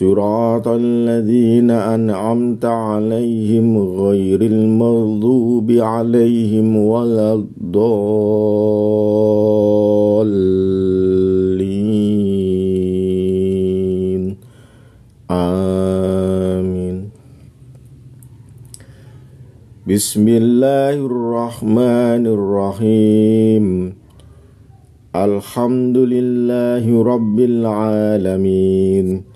صراط الذين أنعمت عليهم غير المغضوب عليهم ولا الضالين. آمين. بسم الله الرحمن الرحيم. الحمد لله رب العالمين.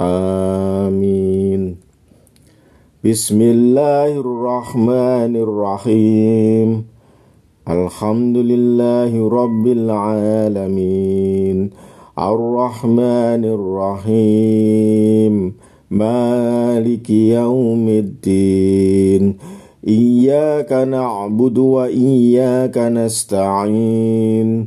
آمين. بسم الله الرحمن الرحيم. الحمد لله رب العالمين. الرحمن الرحيم. مالك يوم الدين. إياك نعبد وإياك نستعين.